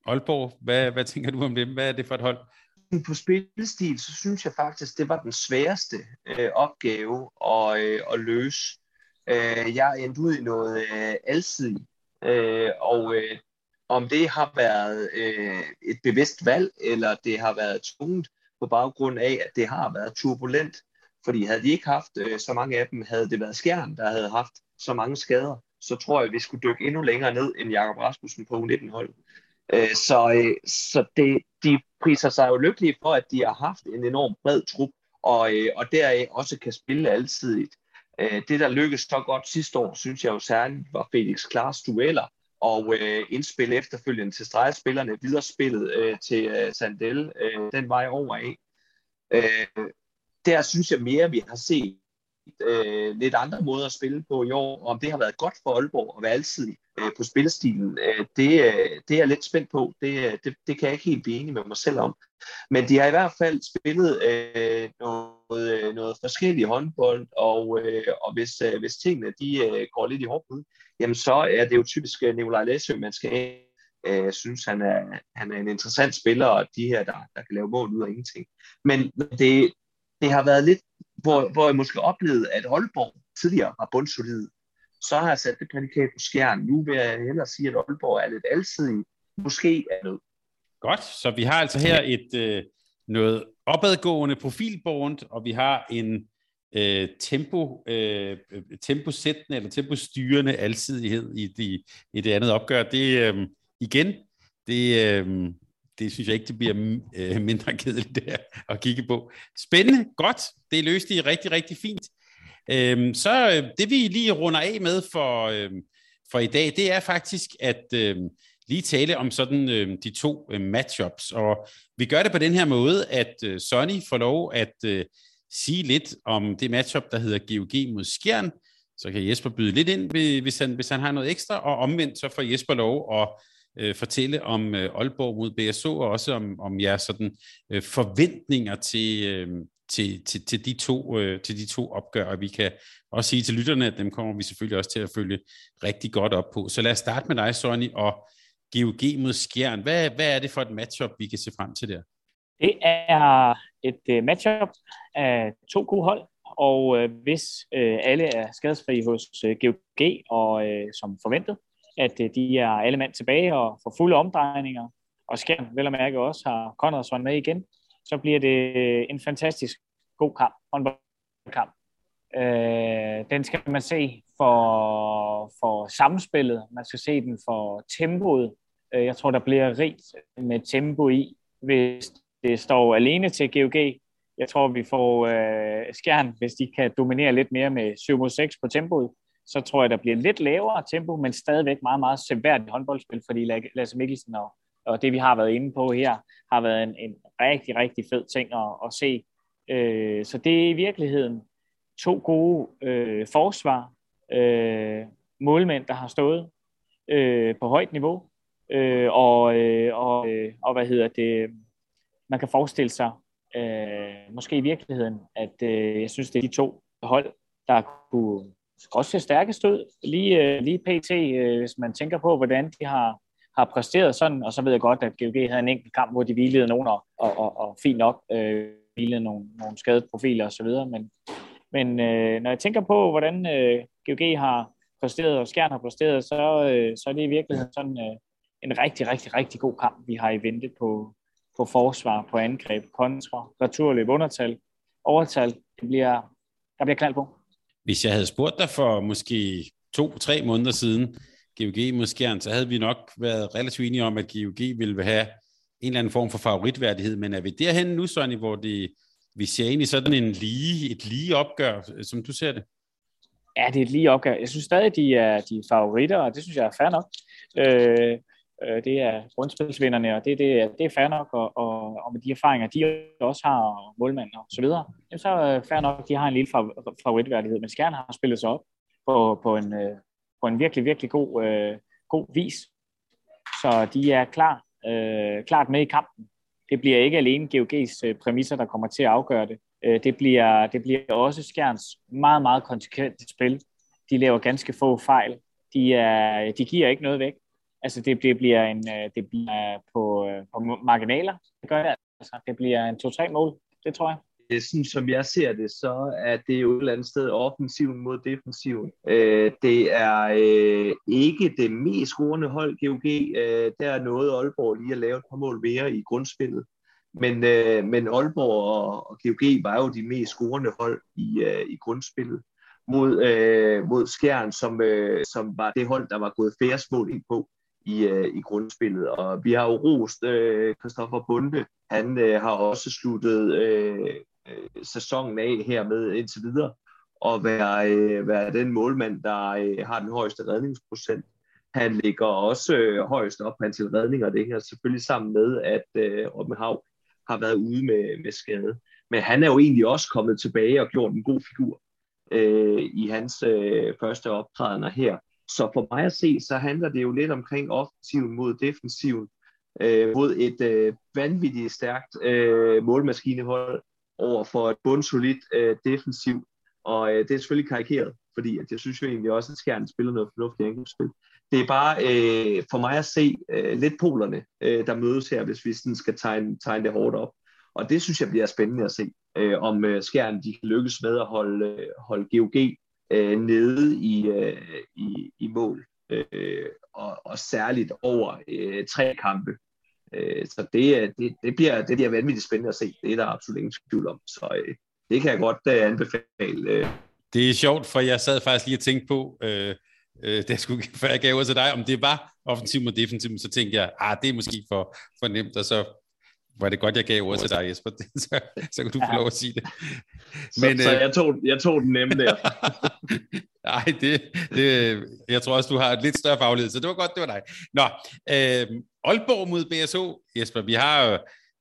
Aalborg, hvad, hvad tænker du om dem? Hvad er det for et hold?
På spillestil, så synes jeg faktisk, det var den sværeste øh, opgave at, øh, at løse. Øh, jeg endte ud i noget øh, alsidigt, øh, og øh, om det har været øh, et bevidst valg, eller det har været tungt på baggrund af, at det har været turbulent. Fordi havde de ikke haft øh, så mange af dem, havde det været Skjern, der havde haft så mange skader, så tror jeg, vi skulle dykke endnu længere ned end Jakob Rasmussen på U19-holdet. Øh, så øh, så det, de priser sig jo lykkelige for, at de har haft en enorm bred trup, og, øh, og deraf også kan spille altid. Øh, det, der lykkedes så godt sidste år, synes jeg jo særligt, var Felix Klars dueller, og øh, indspil efterfølgende til stregspillerne, videre spillet øh, til øh, Sandel øh, den vej over af. Øh, der synes jeg mere, vi har set øh, lidt andre måder at spille på i år, og om det har været godt for Aalborg at være altid øh, på spillestilen, øh, det, øh, det er jeg lidt spændt på. Det, øh, det, det kan jeg ikke helt blive enig med mig selv om. Men de har i hvert fald spillet øh, noget, øh, noget forskellige håndbold, og, øh, og hvis, øh, hvis tingene de, øh, går lidt i hårdbud, jamen så er det jo typisk øh, Nikolaj Læsø, man skal have. Jeg øh, synes, han er, han er en interessant spiller, og de her, der, der kan lave mål ud af ingenting. Men det, det har været lidt, hvor, hvor jeg måske oplevede, at Aalborg tidligere var bundsolid. Så har jeg sat det prædikat på skjern. Nu vil jeg hellere sige, at Aalborg er lidt alsidig. Måske er noget.
Godt, så vi har altså her et øh, noget opadgående profilbånd, og vi har en øh, tempo, øh, temposættende eller tempostyrende alsidighed i, de, i det andet opgør. Det øh, igen, det, øh, det synes jeg ikke, det bliver øh, mindre kedeligt der at kigge på. Spændende, godt. Det løste I rigtig, rigtig fint. Øhm, så øh, det vi lige runder af med for, øh, for i dag, det er faktisk at øh, lige tale om sådan øh, de to øh, matchups. Og vi gør det på den her måde, at øh, Sonny får lov at øh, sige lidt om det matchup, der hedder GOG mod Skjern. Så kan Jesper byde lidt ind, hvis han, hvis han har noget ekstra, og omvendt så får Jesper lov at øh, fortælle om øh, Aalborg mod BSO, og også om, om jeres sådan, øh, forventninger til, øh, til, til, til, de to, øh, til de to opgør, og vi kan også sige til lytterne, at dem kommer vi selvfølgelig også til at følge rigtig godt op på. Så lad os starte med dig, Sonny, og GOG mod Skjern. Hvad, hvad er det for et matchup, vi kan se frem til der?
Det er et uh, matchup af to gode hold, og øh, hvis øh, alle er skadesfri hos øh, GOG, og øh, som forventet, at øh, de er alle mand tilbage og får fulde omdrejninger, og Skjern vel og mærke også har Conradsson med igen, så bliver det øh, en fantastisk god kamp, håndboldkamp. Øh, den skal man se for, for samspillet, man skal se den for tempoet. Øh, jeg tror, der bliver rigt med tempo i, hvis det står alene til GOG. Jeg tror, vi får øh, skjern, hvis de kan dominere lidt mere med 7 mod 6 på tempoet. Så tror jeg, der bliver lidt lavere tempo, men stadigvæk meget, meget seværdigt håndboldspil, fordi Lasse Mikkelsen og, og det, vi har været inde på her, har været en, en rigtig, rigtig fed ting at, at se. Øh, så det er i virkeligheden to gode øh, forsvar, øh, målmænd, der har stået øh, på højt niveau, øh, og, øh, og, øh, og hvad hedder det, man kan forestille sig, øh, måske i virkeligheden, at øh, jeg synes, det er de to hold, der kunne også se stærke stød, lige, øh, lige pt, øh, hvis man tænker på, hvordan de har, har præsteret sådan, og så ved jeg godt, at GOG havde en enkelt kamp, hvor de hvilede nogen, og, og, og, og fint nok øh, hvilede nogle, nogle skadede profiler osv., men, men øh, når jeg tænker på, hvordan øh, GOG har præsteret, og Skjern har præsteret, så, øh, så er det i virkeligheden sådan øh, en rigtig, rigtig, rigtig god kamp, vi har i vente på, på forsvar, på angreb, kontra, returløb, undertal, overtal. Det bliver, der bliver knald på.
Hvis jeg havde spurgt dig for måske to-tre måneder siden, GOG mod Skjern, så havde vi nok været relativt enige om, at GOG ville have en eller anden form for favoritværdighed, men er vi derhen nu, Sonny, hvor det, vi ser egentlig sådan en lige, et lige opgør, som du ser det?
Ja, det er et lige opgør. Jeg synes stadig, de er, de er favoritter, og det synes jeg er fair nok. Øh, øh, det er grundspilsvinderne, og det, det, det er fair nok, og, og, og med de erfaringer, de også har, målmænd og så videre, så er fair nok, de har en lille favoritværdighed, men Skjern har spillet sig op på, på, en, øh, på en virkelig, virkelig god, øh, god vis. Så de er klar, øh, klart med i kampen. Det bliver ikke alene GOG's øh, præmisser, der kommer til at afgøre det. Øh, det, bliver, det bliver også Skjerns meget, meget konsekvent spil. De laver ganske få fejl. De, er, de giver ikke noget væk. Altså det, det bliver en øh, det bliver på, øh, på marginaler. Det gør det altså. Det bliver en 2-3 mål. Det tror jeg
sådan som jeg ser det, så er det jo et eller andet sted offensiven mod defensiven. Øh, det er øh, ikke det mest scorende hold, GOG. Øh, der er noget Aalborg lige at lave et par mål mere i grundspillet. Men, øh, men Aalborg og, og GOG var jo de mest scorende hold i, øh, i grundspillet mod, øh, mod Skjern, som, øh, som var det hold, der var gået færre mål ind på i, øh, i grundspillet. Og vi har jo rost øh, Christoffer Bunde. Han øh, har også sluttet øh, øh, sæsonen af her med indtil videre, og være, øh, være den målmand, der øh, har den højeste redningsprocent. Han ligger også øh, højst op på antal redninger, det her selvfølgelig sammen med, at øh, Robin Hav har været ude med, med skade. Men han er jo egentlig også kommet tilbage og gjort en god figur øh, i hans øh, første optrædener her. Så for mig at se, så handler det jo lidt omkring offensiven mod defensiven, øh, mod et øh, vanvittigt stærkt øh, målmaskinehold, over for et bundsolidt øh, defensiv. Og øh, det er selvfølgelig karikeret, fordi at jeg synes jo egentlig også, at Skjern spiller noget fornuftigt angrebsspil. Det er bare øh, for mig at se øh, lidt polerne, øh, der mødes her, hvis vi sådan skal tegne, tegne det hårdt op. Og det synes jeg bliver spændende at se, øh, om øh, Skjern de kan lykkes med at holde, øh, holde GOG øh, nede i, øh, i, i mål. Øh, og, og særligt over øh, tre kampe. Øh, så det, øh, det, det, bliver, det bliver vanvittigt spændende at se. Det er der absolut ingen tvivl om. Så øh, det kan jeg godt øh, anbefale. Øh.
Det er sjovt, for jeg sad faktisk lige og tænkte på, øh, øh, det skulle, før jeg gav ud til dig, om det var offensiv mod defensiv, så tænkte jeg, ah, det er måske for, for nemt, og så var det godt, jeg gav ordet til dig, Jesper. Så, så kan du få lov at sige det.
Men, så, så jeg, tog, jeg tog den nemme der.
Nej, det, det, jeg tror også, du har et lidt større faglighed, så det var godt, det var dig. Nå, øh, Aalborg mod BSO, Jesper, vi har jo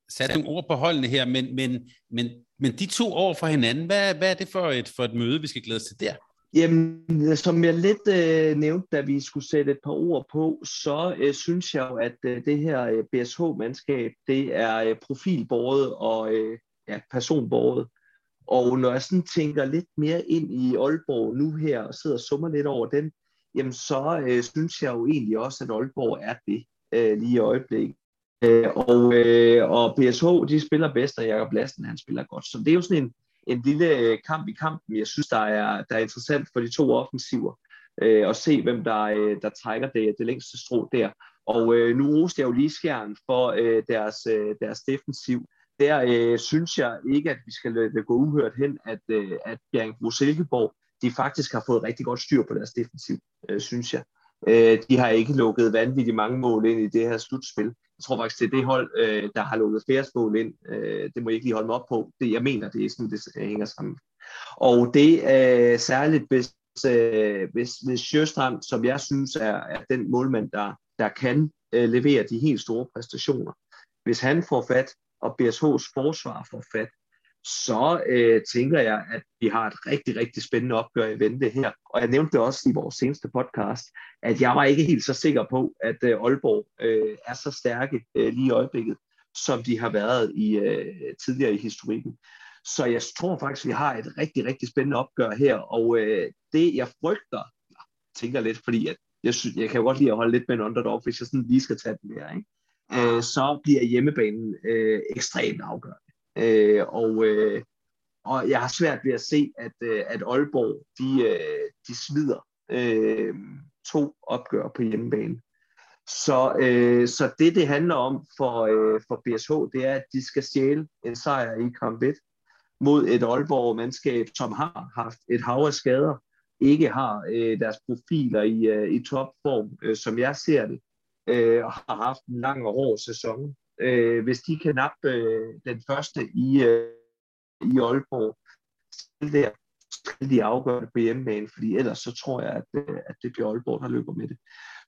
sat nogle ord på holdene her, men, men, men, men de to år for hinanden, hvad, hvad er det for et, for et møde, vi skal glæde os til der?
Jamen, øh, som jeg lidt øh, nævnte, da vi skulle sætte et par ord på, så øh, synes jeg jo, at øh, det her øh, BSH-mandskab, det er øh, profilbordet og øh, ja, personbordet. Og når jeg sådan tænker lidt mere ind i Aalborg nu her, og sidder og summer lidt over den, jamen så øh, synes jeg jo egentlig også, at Aalborg er det øh, lige i øjeblikket. Øh, og, øh, og BSH, de spiller bedst, og Jakob Lassen, han spiller godt. Så det er jo sådan en, en lille øh, kamp i kampen, jeg synes, der er, der er interessant for de to offensiver. Øh, at se, hvem der, øh, der trækker det, det længste strå der. Og øh, nu roste jeg jo lige skjern for øh, deres, øh, deres defensiv. Der øh, synes jeg ikke, at vi skal lade det gå uhørt hen, at, øh, at Bjergbro Silkeborg, de faktisk har fået rigtig godt styr på deres defensiv, øh, synes jeg. Øh, de har ikke lukket vanvittigt mange mål ind i det her slutspil. Jeg tror faktisk, det er det hold, øh, der har lukket flere mål ind. Øh, det må jeg ikke lige holde mig op på. Det, jeg mener, det er sådan, det hænger sammen. Og det er særligt, hvis, øh, hvis, hvis Sjøstrand, som jeg synes er, er den målmand, der, der kan øh, levere de helt store præstationer. Hvis han får fat, og BSH's forsvar får fat, så øh, tænker jeg, at vi har et rigtig, rigtig spændende opgør i vente her. Og jeg nævnte det også i vores seneste podcast, at jeg var ikke helt så sikker på, at øh, Aalborg øh, er så stærke øh, lige i øjeblikket, som de har været i øh, tidligere i historikken. Så jeg tror faktisk, at vi har et rigtig, rigtig spændende opgør her, og øh, det jeg frygter, jeg tænker lidt, fordi at jeg, synes, jeg kan jo godt lide at holde lidt med en underdog, hvis jeg sådan lige skal tage den her, ikke? Øh, så bliver hjemmebanen øh, ekstremt afgørende. Øh, og, øh, og jeg har svært ved at se, at, øh, at Aalborg de, øh, de smider øh, to opgør på hjemmebane. Så, øh, så det, det handler om for, øh, for BSH, det er, at de skal stjæle en sejr i kamp 1 mod et Aalborg-mandskab, som har haft et hav af skader, ikke har øh, deres profiler i, øh, i topform, øh, som jeg ser det, øh, og har haft en lang og hård sæson øh, hvis de kan nappe øh, den første i, øh, i Aalborg, der skal de afgøre det på hjemmebane, fordi ellers så tror jeg, at, øh, at det bliver Aalborg, der løber med det.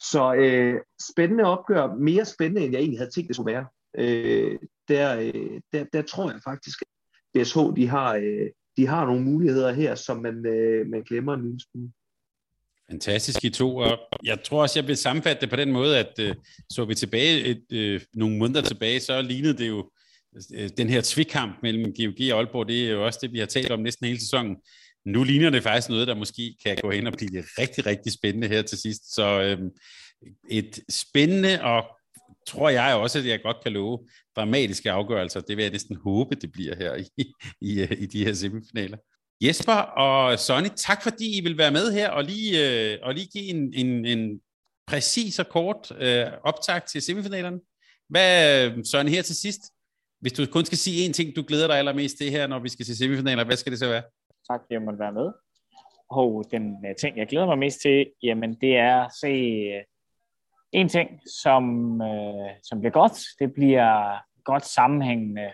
Så øh, spændende opgør, mere spændende, end jeg egentlig havde tænkt, det skulle være. Øh, der, øh, der, der tror jeg faktisk, at BSH de har, øh, de har nogle muligheder her, som man, øh, man glemmer en lille smule.
Fantastisk, I to. Og jeg tror også, jeg vil sammenfatte det på den måde, at øh, så vi tilbage et, øh, nogle måneder tilbage, så lignede det jo øh, den her tvikkamp mellem GOG og Aalborg. Det er jo også det, vi har talt om næsten hele sæsonen. Nu ligner det faktisk noget, der måske kan gå hen og blive rigtig, rigtig spændende her til sidst. Så øh, et spændende og tror jeg også, at jeg godt kan love dramatiske afgørelser. Det vil jeg næsten håbe, det bliver her i, i, i de her semifinaler. Jesper og Sonny, tak fordi I vil være med her og lige, øh, og lige give en, en, en præcis og kort øh, optag til semifinalerne. Hvad, øh, Sonny, her til sidst, hvis du kun skal sige én ting, du glæder dig allermest til her, når vi skal til semifinaler, hvad skal det så være?
Tak, at jeg måtte være med. Og den uh, ting, jeg glæder mig mest til, jamen det er at se uh, en ting, som, uh, som bliver godt. Det bliver godt sammenhængende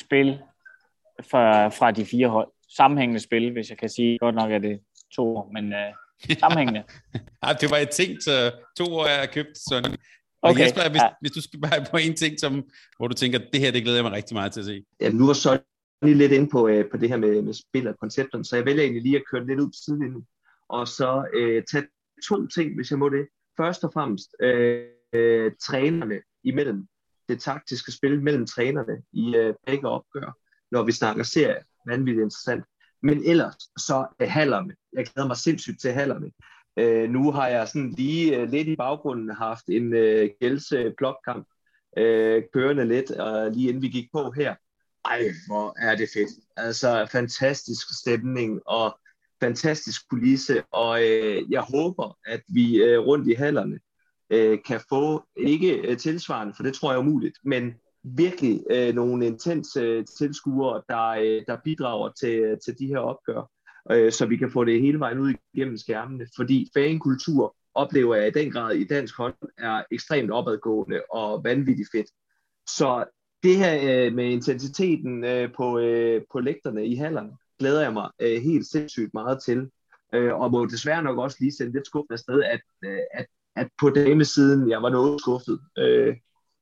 spil fra, fra de fire hold sammenhængende spil, hvis jeg kan sige. Godt nok er det to år, men øh, sammenhængende.
ja, det var et ting, så to år er købt sådan. Og okay, Jesper, hvis, ja. hvis du skal bare på en ting, som, hvor du tænker, det her, det glæder jeg mig rigtig meget til at se.
Ja, nu var så lige lidt ind på, øh, på det her med, med spil og koncepterne, så jeg vælger egentlig lige at køre lidt ud på sidelinjen, og så øh, tage to ting, hvis jeg må det. Først og fremmest, øh, øh, trænerne imellem, det taktiske spil mellem trænerne i øh, begge opgør, når vi snakker serie vanvittigt interessant. Men ellers så er hallerne. Jeg glæder mig sindssygt til hallerne. Øh, nu har jeg sådan lige øh, lidt i baggrunden haft en øh, gælse blokkamp øh, kørende lidt, og lige inden vi gik på her. Ej, hvor er det fedt. Altså, fantastisk stemning og fantastisk kulisse, og øh, jeg håber, at vi øh, rundt i hallerne øh, kan få, ikke øh, tilsvarende, for det tror jeg er umuligt, men virkelig øh, nogle intense øh, tilskuere, der, øh, der bidrager til, øh, til de her opgør, øh, så vi kan få det hele vejen ud igennem skærmene. Fordi fankultur oplever jeg i den grad i dansk hånd er ekstremt opadgående og vanvittigt fedt. Så det her øh, med intensiteten øh, på, øh, på lægterne i hallerne, glæder jeg mig øh, helt sindssygt meget til. Øh, og må desværre nok også lige sende lidt skuffet afsted, at, øh, at, at på damesiden, jeg var noget skuffet. Øh,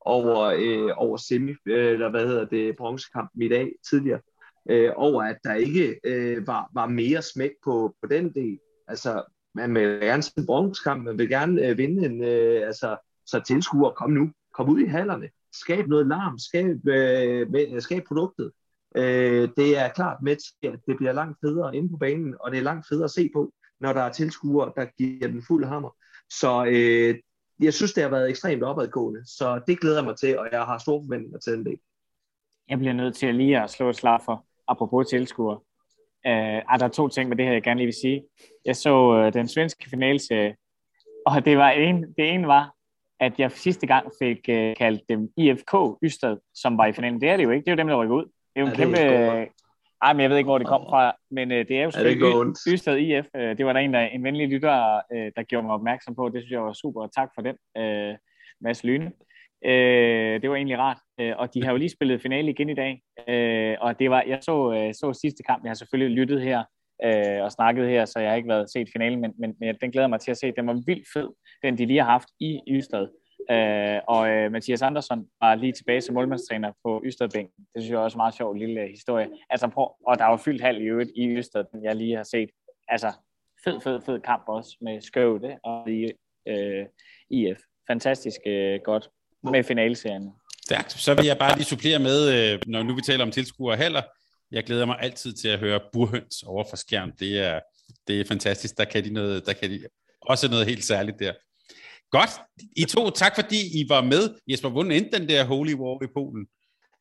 over, øh, over semi, øh, eller hvad hedder det, bronzekampen i dag tidligere, øh, over at der ikke øh, var, var mere smæk på, på den del. Altså, man vil gerne se bronzekamp, man vil gerne øh, vinde en, øh, altså, så tilskuer, kom nu, kom ud i hallerne, skab noget larm, skab, øh, med, skab produktet, Øh, det er klart med til, at det bliver langt federe inde på banen, og det er langt federe at se på, når der er tilskuere, der giver den fuld hammer. Så øh, jeg synes, det har været ekstremt opadgående, så det glæder jeg mig til, og jeg har store forventninger til den del.
Jeg bliver nødt til lige at slå et slag for, apropos tilskuere. Uh, er der er to ting med det her, jeg gerne lige vil sige. Jeg så uh, den svenske finalserie, og det var en, det ene var, at jeg sidste gang fik uh, kaldt dem IFK Ystad, som var i finalen. Det er det jo ikke. Det er jo dem, der rykker ud. Det er jo en ja, kæmpe... Ej, men jeg ved ikke, hvor det kom fra, men uh, det er jo selvfølgelig Ystad IF. Uh, det var der en, der, en venlig lytter, uh, der gjorde mig opmærksom på. Det synes jeg var super, tak for den, uh, Mads Lyne. Uh, det var egentlig rart, uh, og de har jo lige spillet finale igen i dag, uh, og det var, jeg så, uh, så sidste kamp, jeg har selvfølgelig lyttet her uh, og snakket her, så jeg har ikke været set finalen, men, men, men den glæder mig til at se. Den var vildt fed, den de lige har haft i Ystad. Øh, og øh, Mathias Andersson var lige tilbage som målmandstræner på Ystadbænken. Det synes jeg også er en meget sjov lille øh, historie. Altså, prøv, og der var fyldt halv i øvrigt i Ystad, den jeg lige har set. Altså, fed, fed, fed kamp også med Skøvde og i, øh, IF. Fantastisk øh, godt med finalserien.
Stærkt. Så vil jeg bare lige supplere med, øh, når nu vi taler om tilskuere heller. Jeg glæder mig altid til at høre burhøns over for skærm. Det er, det er fantastisk. Der kan de noget, der kan de også noget helt særligt der. Godt. I to, tak fordi I var med. Jesper, hvordan endte den der Holy War i Polen?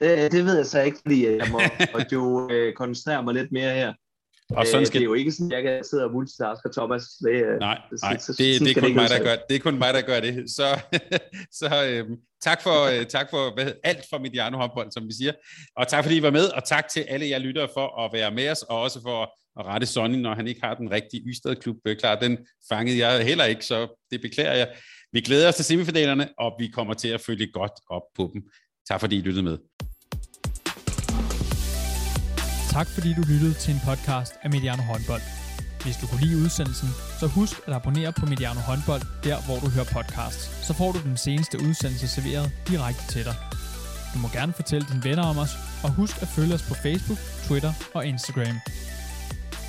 Det, det ved jeg så ikke, fordi jeg må, må jo øh, koncentrere mig lidt mere her. Og sådan skal... Det er jo ikke sådan, at jeg kan sidde og multitaske, Thomas. Det,
øh, nej, nej det, det, det, er kun mig, der gør, det er kun mig, der gør det. Så, så øhm, tak for, øh, tak for hvad, alt for Mediano håndbold, som vi siger. Og tak fordi I var med, og tak til alle jer lyttere for at være med os, og også for at rette Sonny, når han ikke har den rigtige Ystad-klub. Klar, den fangede jeg heller ikke, så det beklager jeg. Vi glæder os til semifinalerne, og vi kommer til at følge godt op på dem. Tak fordi I lyttede med.
Tak fordi du lyttede til en podcast af Mediano Håndbold. Hvis du kunne lide udsendelsen, så husk at abonnere på Mediano Håndbold, der hvor du hører podcasts. Så får du den seneste udsendelse serveret direkte til dig. Du må gerne fortælle dine venner om os, og husk at følge os på Facebook, Twitter og Instagram.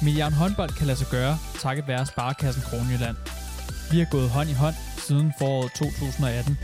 Mediano Håndbold kan lade sig gøre, takket være Sparkassen Kronjylland. Vi har gået hånd i hånd siden foråret 2018.